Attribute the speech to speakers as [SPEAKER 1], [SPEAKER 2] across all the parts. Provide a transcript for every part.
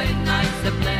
[SPEAKER 1] tan nok sai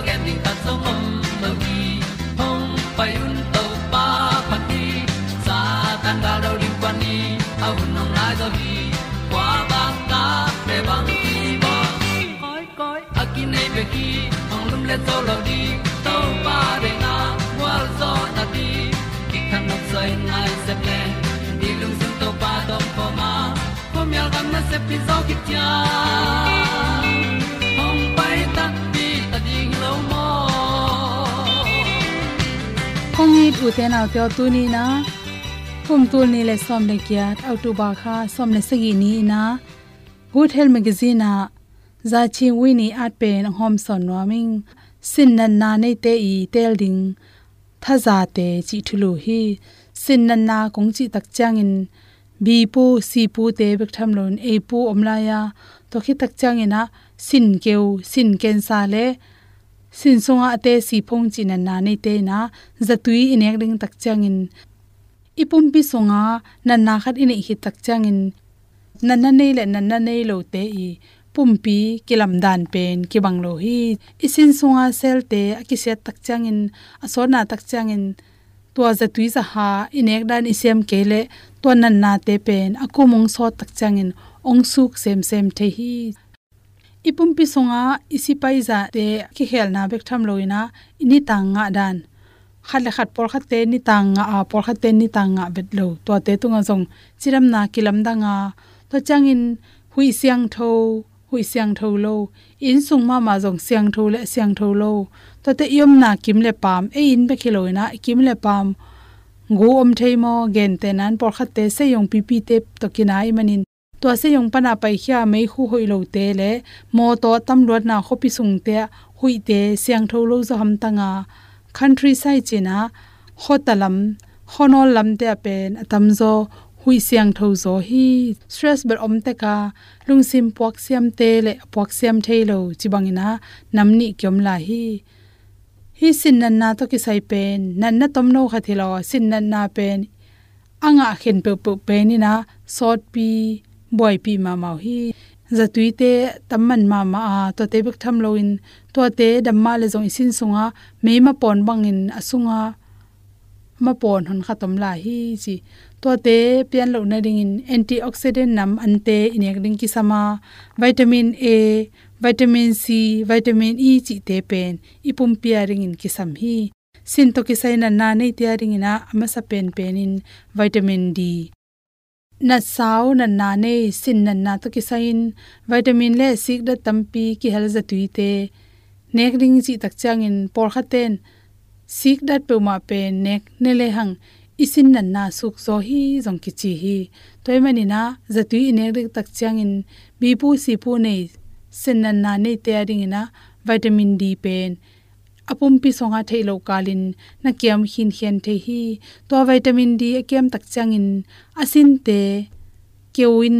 [SPEAKER 1] ti gen ding ta song om mo gi hong pai un tàu pa pa ti sa tan ga do ri kwan ni a nong lai do gi kwa ba ta pe bang ki bo koi koi a nei be ki ong lum le zo lo di pa de na wa zo na ti ki kan nok sai nai se ple ni lung sun tàu pa do po ma po mi gam na se pi zo ki
[SPEAKER 2] u te nau te tu ni na hum tu ni le som le kya au tu ba kha som le sagi ni na good health magazine na za chi wi ni at pe na hom son no ming sin nan na nei te i tel ding tha za te chi thulu hi sin nan na kong chi tak chang in bi pu si pu te bek tham lon e pu omla ya to khi tak chang ina sin keu sin ken sa le sin songa ate si phong chi nan na nei te na, zatui inek ding tak changin. Ipum pi songa nan na khat ine hi tak changin. Nan na nei le nan na nei lo te i. Pumpi kilam dan pen ki banglo hi. Isin sunga sel te, akiset tak changin asona tak changin. Tua za tui za ha inek dan isem kele to nan na te pen, akumong so tak changin. Ong suk sem sem the hi ipum pi songa isi pai za te ki khel na bek tham loina ini tanga dan. Khat le khat por khat te ni tanga a por khat te ni tanga bet lo. To te tunga jong chiram na kilam da nga. To changin hui siang tho, hui siang tho lo. In sung ma ma jong siang tho le, siang tho lo. To te yom na kim le pam e in be khiloina kim le pam. Go om thei mo, gen te nan por khat te se yong pi pi te to kinai manin to se yong pana pai khia mei khu hoi lo te le mo to tam lot na khopi sung te hui te siang tho lo zo ham tanga country side china hotalam honol lam te pen atam zo hui siang tho zo hi stress ber om te ka lungsim puak siam te le puak siam thailo chibangina namni kyom la hi hi sin nan na to ki sai pen nan na tom no khathilo sin nan na pen anga khen pe pe pe ni na sot pi boy pi ma mau hi zatui te tamman ma ma a ah, to te bek tham lo in to te damma le zong isin sunga me ma pon bang in asunga. Ma pon hon khatom la hi chi to te pian lo na ding in antioxidant nam ante inek ding ki sama vitamin a, vitamin c, vitamin e chi te pen ipum pia ring in ki sam hi sin to ki sai na na nei tia ring ina ama sa pen pen in vitamin d na sau na na ne sin na na to ki sain vitamin le, sik, da, tampi ki hel za tuite nek, ring, ji, tak chang in, por, khaten, sik, dat pe ma, pe, nek, ne, le, hang, isin nan na suk, zo, hi jong ki, chi, hi, toy mani na, zatui ine rik tak chang in, bi, pu, si, pu, nei, sin na na ne te ring na vitamin d, pen apum pi songa thailo kalin, na kiam hin hian the hi. To vitamin d akem tak changin. Asin te, kewin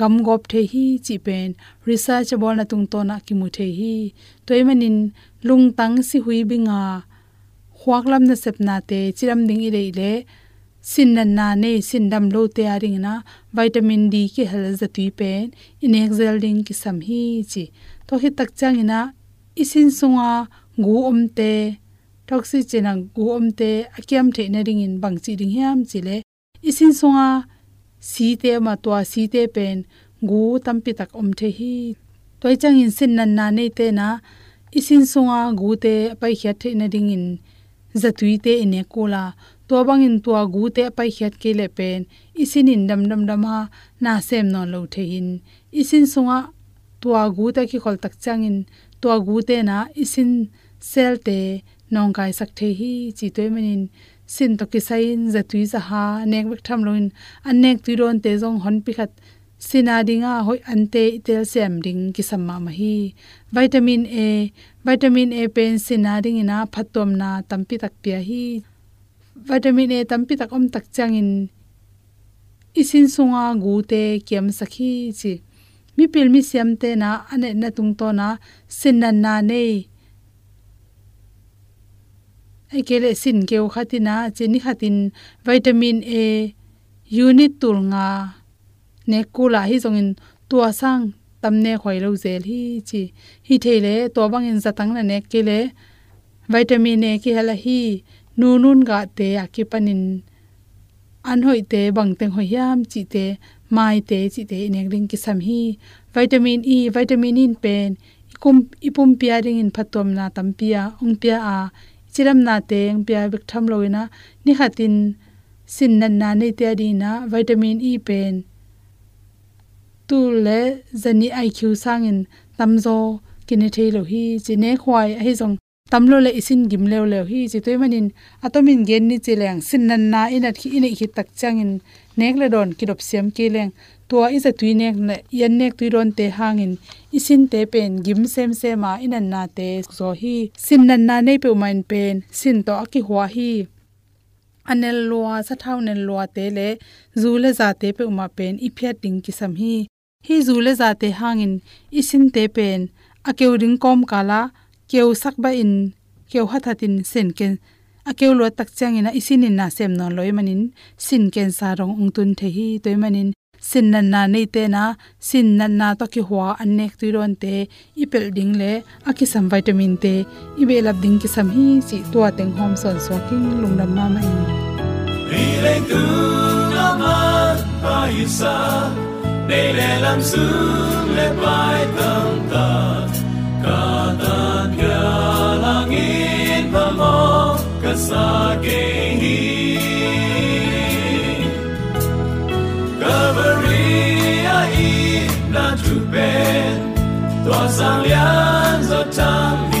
[SPEAKER 2] gam gop the hi chi pen. Research bol na tung to na ki mu the hi. Toy manin, lung tang si hui binga huak lam na sep na te, chiram ding i rei le. Sin nan na ne, sin dam lo te aring na. Vitamin d ki hel za tui pen. In exhaling ki sam hi chi. To hi tak changina isin sunga gu om te toxi chena gu om te akyam the na ring in bang chi ding hiam chi le isin songa si te ma twa si te pen, gu tampi tak om the hi. Toy chang in sin nan na nei te na isin songa gu te pai khya the na ring in zatui te ine kola to bang in to gu te pai khet ke le pen isin in dam dam dam ha na sem no lo the hin. Isin sunga to gu ta ki khol tak chang in to gu te na, isin sel te nong kai sak the hi, chi toy manin sin to ki sain zatui za ha, nek bek tham loin, an nek tu ron te jong hon pi khat. Sina dinga hoi ante tel sem ding ki samma ma hi. Vitamin a vitamin a pen sina ding ina phatom na tampi tak pia hi. Vitamin a tampi tak om tak changin isin sunga gu te kem sakhi chi. Mi pil mi siam te na ane na tung to na, sin na na nei ai kele sin keu khatina cheni khatin vitamin a, unit tul nga ne kula hi zongin tua sang tamne khoi lo zel hi chi hi thele to bang in zatang na ne kele vitamin a ki hala hi nu nun ga te akipanin à an hoi te bang teng hoi yam chi te mai te chi te nek ring ki sam hi vitamin e vitamin in pen ikum ipum pia ring in phatom na tampia ong pia a chiram na teng pia bik tham loina ni khatin sin nan na ne te adi na vitamin e pen. Tu le zani iq sangin tamzo kine thelo hi chine khwai hi jong tamlo le isin gim leo lew hi chi toy manin. Atomin gen ni cheleng sin nan na ina khi ina hi tak changin. Nek le don ki dop siam ke leng tua isa tui nek na yan nek tui ron te hangin. Isin te pen, gim sem se ma inan na te zo hi. Sin nan na nei pe main pen, sin to aki hwa hi. Anel lua sa thau nen lua te le, zu le za te pe uma pen, i phiat ding ki sam hi. Hi zu le za te hangin, isin te pen. Akeu ring kom kala, keu sak ba in, keu hathatin sen ken. Akeu lo tak chang ina, isin in na sem non loi manin. Sin ken sa rong ung tun the hi toy manin sin nan na nei te na sin nan na to ki hwa an nek tu ron te i pel ding le a ki sam vitamin te i be lap ding ki sam hi si to teng hom son so king lung lungnam ma mai
[SPEAKER 3] ri le tu na ma pa isa de le lam su le pai tam ta ka ta kya lang in pa mo ka sa ke hi. Bên tỏa sáng tua sang lian zo tam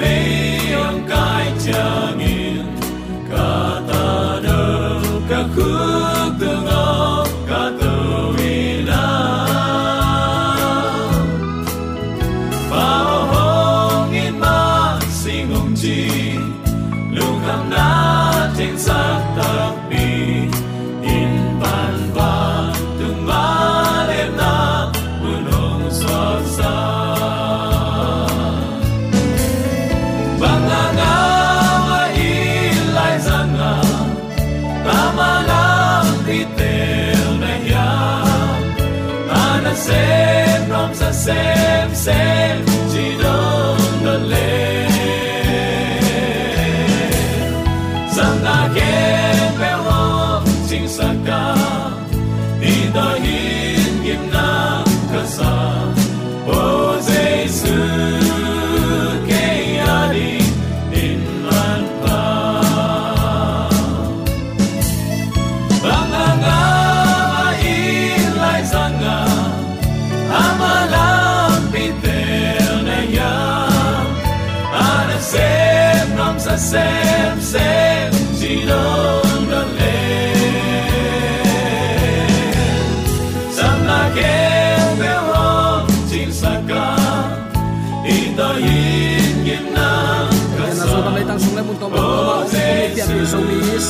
[SPEAKER 3] kham
[SPEAKER 4] ông cai trời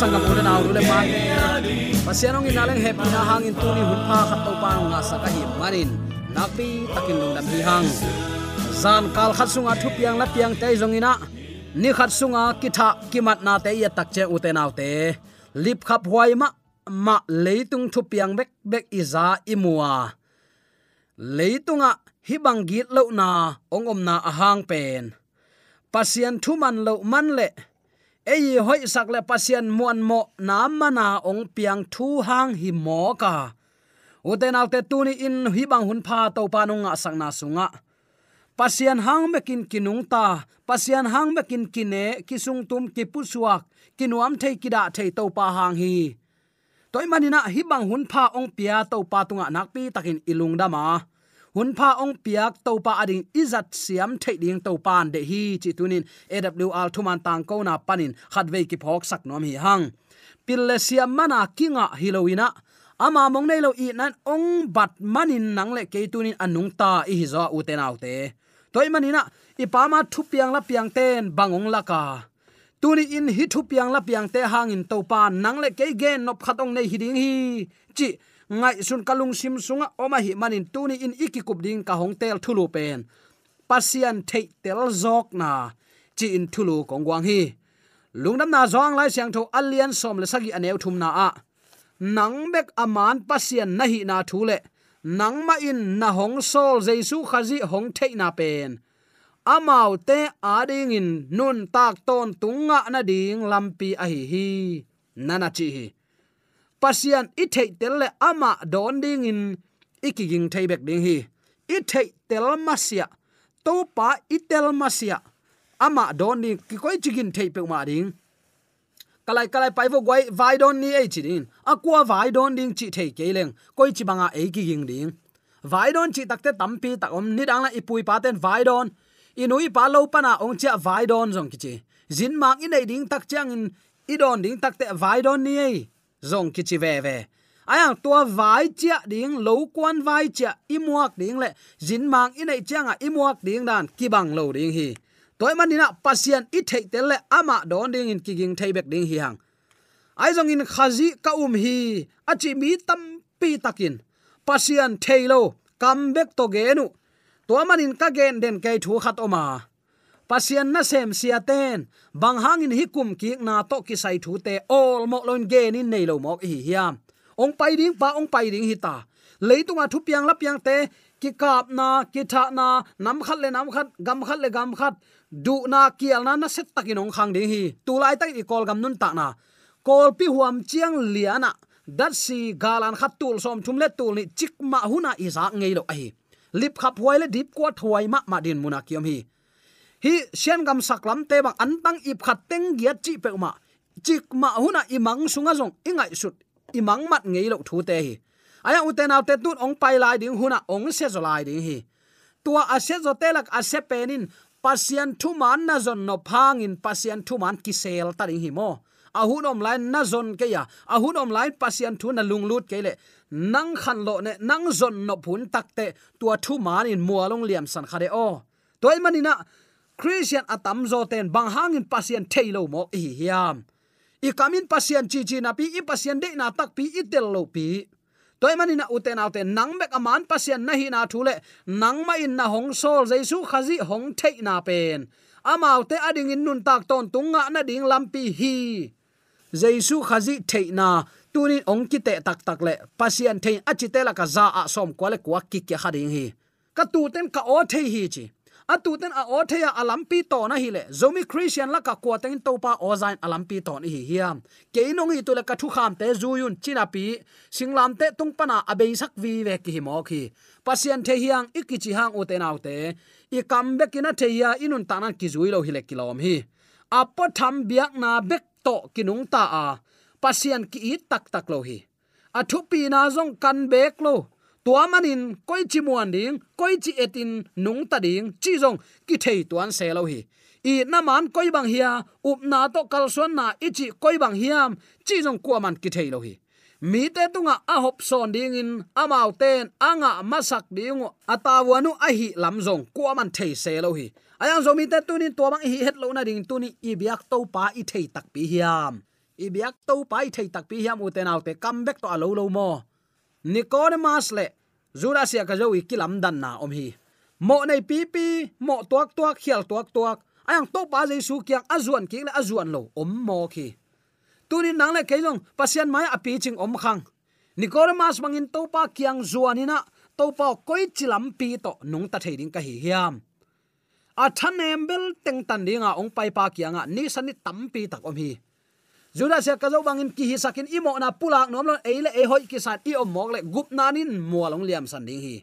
[SPEAKER 4] sangam ul na ul le ma pasianong in aleng happy na hangin tuni ni hun pha khat to pa nga sa ka hi manin. Nakpi takin lung dam hi hang zan kal khat sunga thu piang la piang te zongina ni khat sunga kitha kimat na te ya takche che u te te. Lip khap huai ma ma leitung thu piang bek bek iza imua. Leitunga hibang git lo na ongom na ahang pen. Pasian thu man lo man le ei hoi sak le pasien muan mo namana ong piang thu hang hi mo ka. Uten alte tuni in hi bang hun pha to pa nong sang na sunga. Pasian hang mekin kinung ta. Pasian hang mekin kine, kisung tum ki pusuak, kinuam thei kida thei to pa hang hi. Toy manina hi bang hun pha ong pia to pa tunga nakpi takin ilung dama hun pha ong piak to pa ading izat siam the ding to pan de hi chi tunin awl thuman tang ko na panin khatve ki phok sak nom hi hang. Pille siam mana kinga hiloina ama mong nei lo i nan ong bat manin nang le ke tunin anung ta i hi zo uten autte toy manina i pa ma thu piang la piang ten bangong laka tuni in hi thu piang la piang te hangin to pa nang le ke gen nop khatong nei hi ding hi. Chi ngai sun kalung sim sunga, oma hi manin tuni in ikikup ding ka hong tel thulu pen. Pasian thei tel zok na, chi in thulu kongwang hi. Lungnam na zong lai siang tho alian som le sagi aneu thum na a. Nang bek aman pasian na hi na thule nang ma in na hong sol jesu khazi hong thei na pen. Amau te ading in nun tak ton tunga na ding lampi a hi hi. Nana chi hi pasian, i thei tel le ama don ding in ikiging thei bek ding hi. I thei tel masia, to pa i tel masia, ama don ding, ki koi chigin thei pe ma ding. Kalai kalai pai vo gwai, vai don ni ei chidin akwa vai don ding chi thei ke leng, koi chi banga ei ki ging ding. Vai don chi takte tampi tak om, ni dang la ipui pa ten vai don. Inui pa lo pana ong cha vai don jong ki chi. Zin mang in ei ding tak chang in, i don ding takte vai don ni ei zong ki chi ve ve ayang tua vai chia ding lo quan vai chia imuak ding le jin mang inai changa imuak ding dan ki bang lo ding hi toy manina pasien i thei tel le ama don ding in kiging thei bek ding hi hang ai zong in khazi ka um hi achi mi tam pi takin pasian thailo kam bek to genu to manin ka gen den kai thu khat oma pasian na sem sia ten. Bang hangin hikum ki na to ki sai thu te all mo lon gen ni nei lo mo hi hiam. Ong pai ding pa ong pai ding hi ta. Leitunga thu piang la piang te, ki kap na, ki tha na, nam khat le nam khat, gam khat le gam khat. Du na kial na na set takin ong khang ding hi. Tu lai tak i kol gam nun ta na. Kol pi huam chiang liana dat si galan khat tul som thum le tul ni chik ma huna isa ngei lo ai lip khap huai le dip kwa thuai ma ma din muna kiam hi hi sian gam saklam te bang antang ip khat teng giat chi pe ma chik ma huna imang sunga jong ingai sut. Imang mat ngei lo thu te hi. Aya uten au te tun ong pai lai ding huna ong se zo lai ding hi. Tua a se zo te lak a se penin pasian thu man na zon no phangin pasian thu man ki sel ta ding hi mo. A hun om lai na zon ke ya. A hun om lai pasian thu na lung lut ke le. Nang khan lo ne, nang zon no phun tak te, tua thu man in mualong liam san khare o. Toy manina christian atam zo ten bang hangin pasien thailo mo hi hiam. I kamin pasien chi chi na pi, i pasien de na tak pi, i tel lo pi. Toy mani na uten autte nang mek aman pasien na hi na thule, nang ma in na hong sol jaisu khazi hong thei na pen. Amaute ading in nun tak ton tunga na ding lampi hi. Jaisu khazi thei na, tunin ong ki te tak tak le, pasien thei achite la ka za a som kwale kwa ki ke khading hi. Ka tu ten ka o thei hi chi atu ten a o theya alampi to na hi le. Zomi christian la ka kwa teng to pa o zain alampi to ni hi hiam ke inong hi to le ka thu kham te zuyun china pi singlam te tung pana abei sak vi ve ki mo khi pasian the hiang ikichi hang u te nau te i kam be kina the ya inun ta na ki zui lo hi le kilom hi. Apo tham biak na bek to kinung ta a. Pasian ki i tak tak lo hi. A thu pi na zong kan bek lo tua manin koi chi muan ding, koi chi etin nung ta ding, chi jong ki thei tuan se lo hi. I na man koi bang hia, up na to kal suan na ichi koi bang hiam, chi jong kwa man ki thei lo hi. Mi te tunga a hop son ding in amau ten anga masak ding atawanu a hi lam jong kwa man thei se lo hi. Ayang zo mi te tunin to bang hi het lo na ding, tuni i biak to pa i thei tak pi hiam. I biak to pa i thei tak pi hiam u te nau te comeback to a lo lo mo nicodemus le judasia ka zo ikilam dan na om hi mo nei pi pi mo tuak tuak khial tuak tuak ayang to pa jesu kyang azuan ki le azuan lo om mo khi tunin nang le keilong pasian mai api ching om khang nicodemus mangin to pa kyang zuanina to pa koi chilam pi to nung ta thading ka hi hiam. A thanem bel teng tan dinga ong pai pa kyanga ni sanit tam pi tak om hi juda se ka zo bangin ki hi sakin imo na pulak nom lon eile e hoi ki sat i om mok le gup nanin mualong liam san ding hi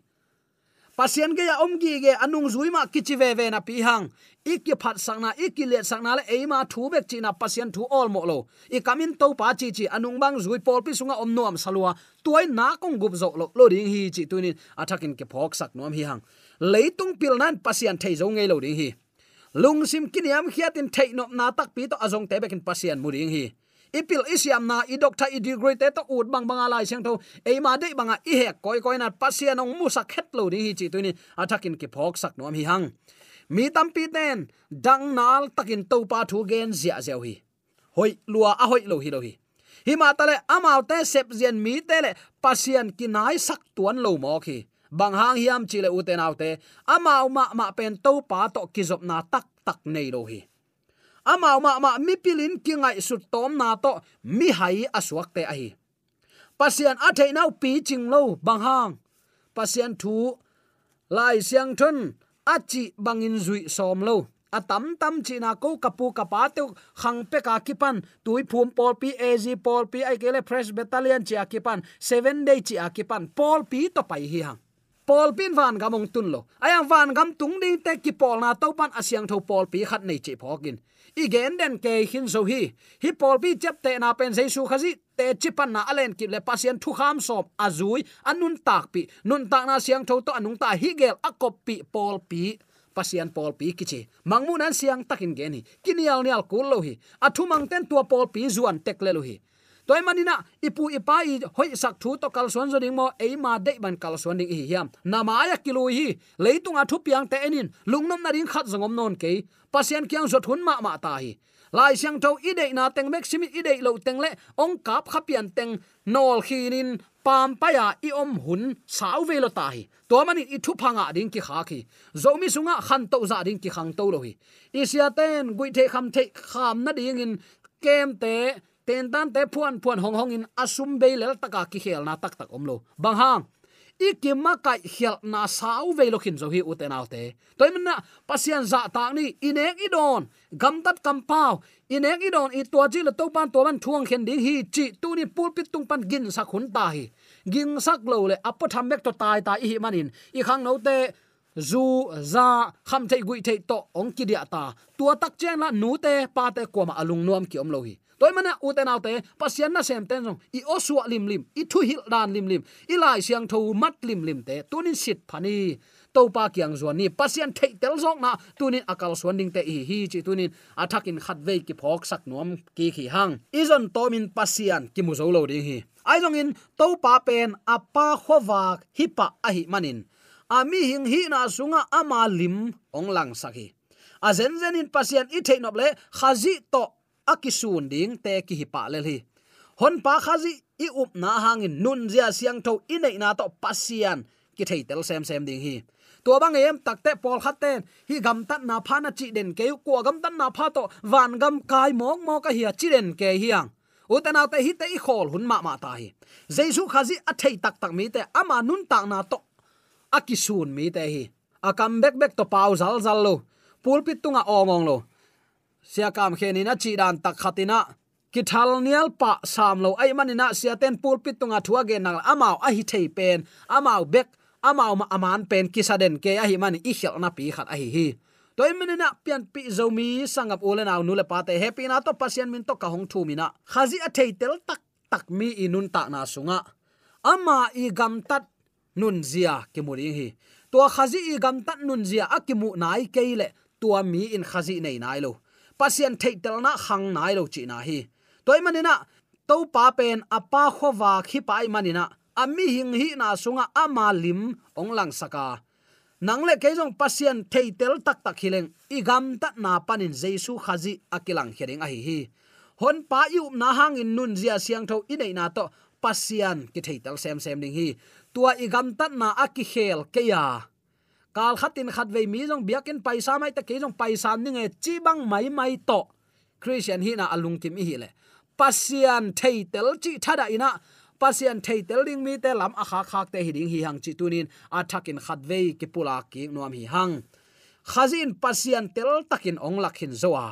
[SPEAKER 4] pasien ge ya om gi ge anung zui ma kichi ve ve na pi hang iki phat sang na iki le sang na le e ma thu bek chi na pasien thu all mo lo i kamin to pa chi chi anung bang zui pol pi sunga om nom salwa tuai na kong gup zo lo lo ding hi chi tunin athakin à, ke phok sak nom hi hang leitung pil nan, pasien thei zo ngei lo ding hi lung sim kiniam khiatin thei no na tak pi to à, azong te bekin pasien mu ding hi ipil isiam na i doctor i degree te to ut bang banga lai seng tho. E ma de banga i he koi koi na pasian ong mu sak het lo ni hi chi tuini. Athakin ki phok sak nom hi hang. Mi tam pi ten, dang nal takin to pa thu gen zia zeu hi. Hoi lua a hoi lo hi lo hi. Hi ma tale amau te sep zian mi te le pasian ki nai sak tuan lo mo khi bang hang hiam chi le uten autte amau ma ma pen to pa to kizop na tak tak nei lo hi ama ma ma mi pilin kingai su tom na to, mi hai aswak te ai pasian a thei nau pi ching lo, bang hang. Pasian thu, lai siang thun chi bangin zui som lo. A tam chi na ko kapu kapa te khang pe ka kipan tui phum pol pi az pol pi ai kele fresh battalion chi akipan 7 day chi akipan pol pi to pai hi hang. Pol pin van gamong tun lo. Ayang van gam tung ding te ki pol na to pan asyang tho pol pi khat nei chi phokin igen den ke hin zo hi. Hi pol pi chep te na pen sei su khazi, te chipan na alen ki le pasien thu kham sop azui anun tak pi. Nun tak na siang tho to anung ta hi gel akop pi pol pi. Pasian pol pi kichi. Mangmu an siang takin geni kinial nial kul lo hi. Athumang ten tua pol pi zuan tek le lo hi toy manina ipu ipa i hoi sak thu to kal suan zoding mo e ma de ban kal suan ding hi hiam. Na ma ya kilo hi leitung a thu piang te enin. Lungnom na ring khat zongom non ke pasien kyang zot hun ma ma ta hi. Lai siang tho i na teng mek simi i lo teng le, ong kap khapian teng nol khinin pam pa ya i om hun sau ve lo ta hi. To mani i thu phanga ding ki kha khi. Zomi sunga khan to za ding ki khang to lo hi. I sia ten, gui the kham the kham na ding in, kem te ten tan te phuan phuan hong hong in asum be lel taka ki khel na tak tak om lo. Bang hang ikima kai hial na sau ve lo khin zo hi uten autte toy na, pasian za ta ni inek idon gam tat kam pau inek idon i to ji lo to pan to ban thuang khen ding hi, chi tu ni pul pit tung pan gin sa khun ta hi. Ging sak lo le apo tham mek to tai ta hi manin i khang no te, zu, za, kham thei gui thei to ong ki dia ta. Tua tak chen la nu te, pa te ko ma alung nuam ki om lo hi toy mana uten autte pasian na sem ten jong i osua lim lim i thu hil dan lim lim i lai siang tho mat lim lim te tunin sit phani to pa kyang zuan ni pasian thei tel zong na tunin à akal suan ding te hi hi chi tunin athakin à khat ve ki phok sak nuam ki khi hang izon tomin pasian ki mu zo lo ding hi ai jong in to pa pen apa à khowak hi pa a hi manin ami hing hi na sunga ama lim ong lang sakhi a zen zen in pasian i thei nop le khazi to akisun ding te ki hi pa le hi. Hon pa khazi i up na hangin nun zia siang tho, i na to pasian ki thei tel sem sem ding hi. Tua bang em takte pol khaten hi gam tat na pha na chi den ke ko gam tan na pha to, van gam kai mok mo ka hi chi den ke hiang utana te hi te i khol hun ma ma ta hi. Jesu khazi a thei tak tak mi te ama nun tak na to, akisun mi te hi. A kam bek bek to pau zal zal lo. Pulpit tunga ongong lo sia kam khenin a chi dan tak khatina. Ki thal nial pa sam lo ai manina sia ten pulpit tunga thua ge nang amao a hi thei pen, amao bek, amao ma aman pen kisaden ke a hi mani i khel na pi khat a hi hi. Toy menina pian pi zomi sangap ole naw nu le pa pate happy na to pasien min to ka hong thu mina khazi a thei tel tak tak mi inun ta na sunga. Ama i gam tat nun zia ke muri hi. To khazi i gam tat nun zia akimu nai keile tua mi in khazi nei nai lo pasien thei tel na hang nai lo chi na hi. Toy manina, to pa pen apa khowa khi pai manina. Ami hing hi na sunga ama lim ong lang saka. Nang le kejong pasien thei tel tak tak hileng igam ta na panin jesu khazi akilang hering a hi hi. Hon pa yu na hang in nun zia siang tho inei na to pasian ki thei tel sem sem ding hi. Tua igam gam tat na aki khel ke ya kal khatin khat ve mi jong biakin paisa mai ta ke jong paisa ni nge chi bang mai mai to. Christian hi na alung kim hi le. Pasian thei tel chi thada ina. Pasian thei tel ding mi te lam a kha khak te hi ding hi hang chi tunin. A thakin khat ve ki pula ki nuam hi hang. Khazin pasian tel takin ong lakhin zoa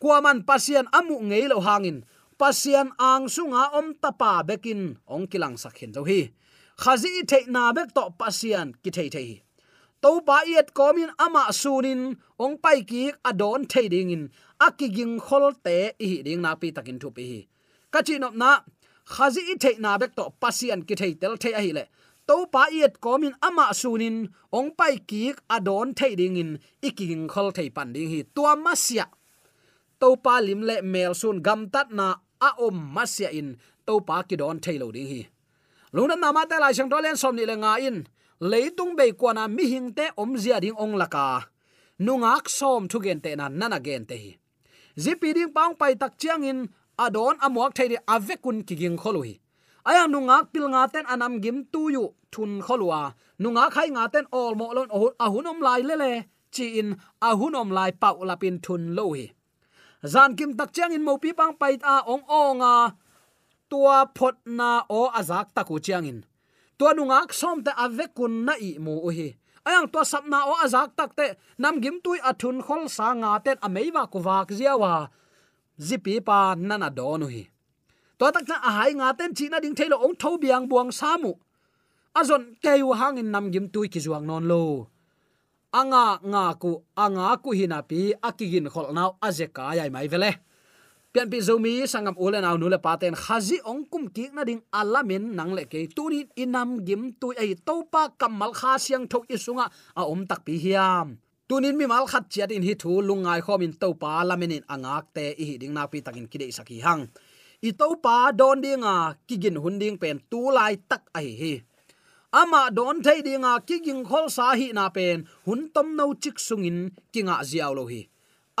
[SPEAKER 4] kuaman pasian amu ngei lo hangin. Pasian ang sunga om tapa bekin ong kilang sakhin zo hi. Khazi thei na bek to pasian ki thei thei to pa yet komin ama sunin ong pai ki adon thading in akiging khol te i ding na pi takin thu pi hi kachinop na khazi i the na bek to pasian ki thei tel thei a hi le to pa yet komin ama sunin ong pai ki adon thading in ikiging khol thei pan ding hi tua masia. to pa lim le mel sun gam tat na a om masia in to pa ki don thei lo ding hi lungna na ma ta lai chang to len som ni le nga in leitung be kwana mi hing te om zia ding ong laka. Nungak som thu gen te na nana gen te hi. Zipi ding paung pai tak chiang in, adon amuak thei avekun kiging kholui aya nungak pil nga ten anam gim tu yu thun kholwa nunga khai nga ten ol mo lon ahunom lai le le. Chi in ahunom lai pau lapin thun lo hi. Zan kim tak chiang in mo pi pang pai ta ong onga tua phot na o azak taku chiang in tua nunga som te avekun na i mu hi ayang to sapna o azak takte nam gim tui athun khol sa nga ten ameiwa ku wak ziawa zipi pa nana donu hi to tak na ahai nga ten chi na ding thailo ong tho biang buang samu azon keyu hangin nam gim tui ki zuang non lo. Anga nga ku, anga ku hinapi akigin khol naw azeka yai mai vele pian pi zomi sangam ule naw nule paten khazi ong kum ki na ding alamin nang le ke. Tuni inam gim tu ei topa kamal kha siang tho isunga a om tak pi hiam. Tunin mi mal khat chiat in hi thu lungai khom in topa lamin in angak te i ding na pi takin kidei saki hang. I topa don dinga, kigin hunding pen tu lai tak ai hi. Ama don thei dinga kiging khol sa hi na pen. Hun tom no chik sungin, kinga ziaw lo hi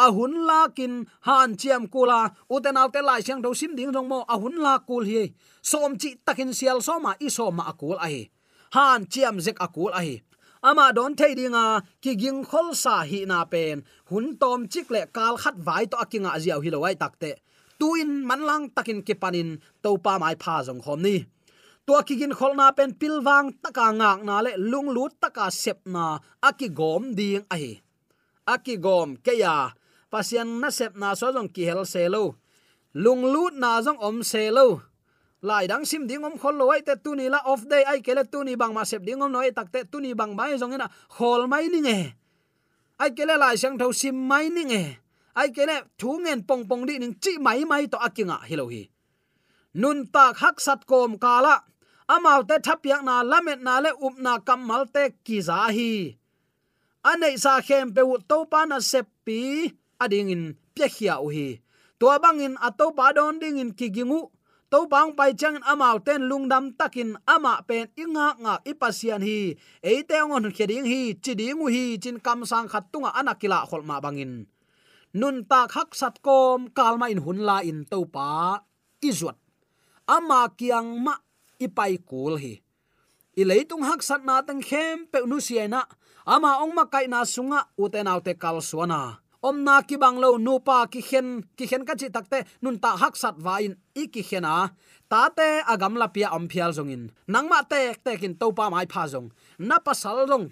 [SPEAKER 4] a hun la kin han chiam kula uten autte lai siang do sim ding rong mo, a hun la kul hi som chi takin sial soma i soma akul a hi han chiam zek akul a hi ama don thei dinga ki ging khol sa hi na pen. Hun tom chik le kal khat vai to akinga ziaw hi lowai takte tuin manlang takin ki panin, to pa mai pha jong khom ni. Tua kigin kholna pen pilwang taka ngak na le lung lut, taka sep na aki gom ding a hi aki gom ke ya pasian na sep na so jong ki hel se lo. Lung lut na jong om se lo. Lai dang sim ding om khol loi te tu ni la off day ai kele tu ni bang ma sep ding om noi tak te tu ni bang mai jong ina khol mai ni nge. Ai kele lai sang tho sim mai ni nge. Ai kele thu ngen pong pong di ning chi mai mai to akinga hilo hi. Nun tak hak sat kom kala amau te thapyak na, lamet na le up na kamal te ki za hi. Anei sa khem pe to pa na seppi ading in pya uhi, u hi to bangin ato pa don ding in kigingu. To bang pai chang amau ten lungdam takin ama pen inga nga ipasian hi. Eite ngon kheding hi chiding hi chin kam sang khatunga anakila kholma bangin. Nun tak hak sat kom kalma in hun la in to pa izwat ama kiang ma ipai kul hi. I leitung hak sat na tang khem pe nu siana ama ong ma kai na sunga uten autte kal suana om na ki bang lo nu pa ki khen ki khen ka chi takte nun ta hak sat wa in i ki khena ta te agam la pia om phial zongin nangma te te kin to pa mai pha zong. Na pa sal zong,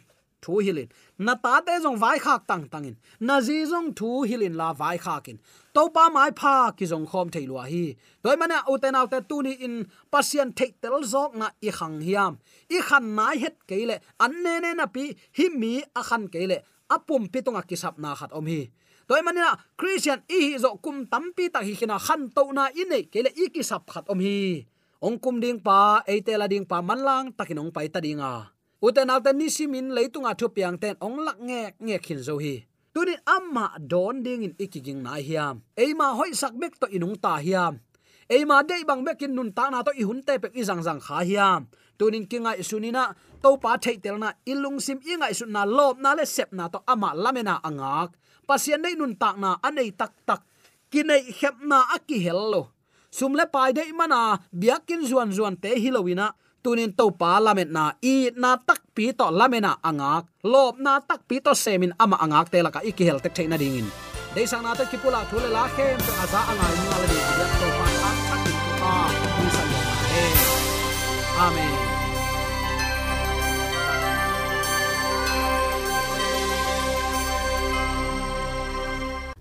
[SPEAKER 4] thu hilin. Na ta te jong vai khak tang tang in. Na ji jong thu hilin la vai khakin to pa mai pha ki jong khom thei lua hi. Toy mana uten autte tu ni in, pasien thei tel zok na i khang hiam. I khan nai het keile, an ne ne na pi, hi mi a khan keile. Apum pitonga kisap na khat om hi toy manina christian i zo kum tampi ta hi khina khan to na ine kele i kisap khat om hi. Ong kum ding pa eitela ding pa manlang takinong pai ta dinga uten alta ni simin leitunga thu piang ten ong lak nge nge khin zo hi. Tunin amma don ding in ikiging na hiam. Eima hoi sak bek to inung ta hiam. Eima dei bang bekin nun ta na to i hun te pek i zang kha hiam tunin kinga isunina to pa thei tel na ilung sim inga isun na lop na le sep na to ama lamena angak. Pasian nei nun tak na anei tak tak kinai khep na aki hello sumle pai dei mana biakin zuan zuan te hilowina, tunin to pa lamet na i na tak pi to lamena angak. Lop na tak pi to semin ama angak te laka ikihel te theina dingin. Dei sang na te kipula thule la khem to aza angai ni ala di ya to pa tak tak pa ni sang amen.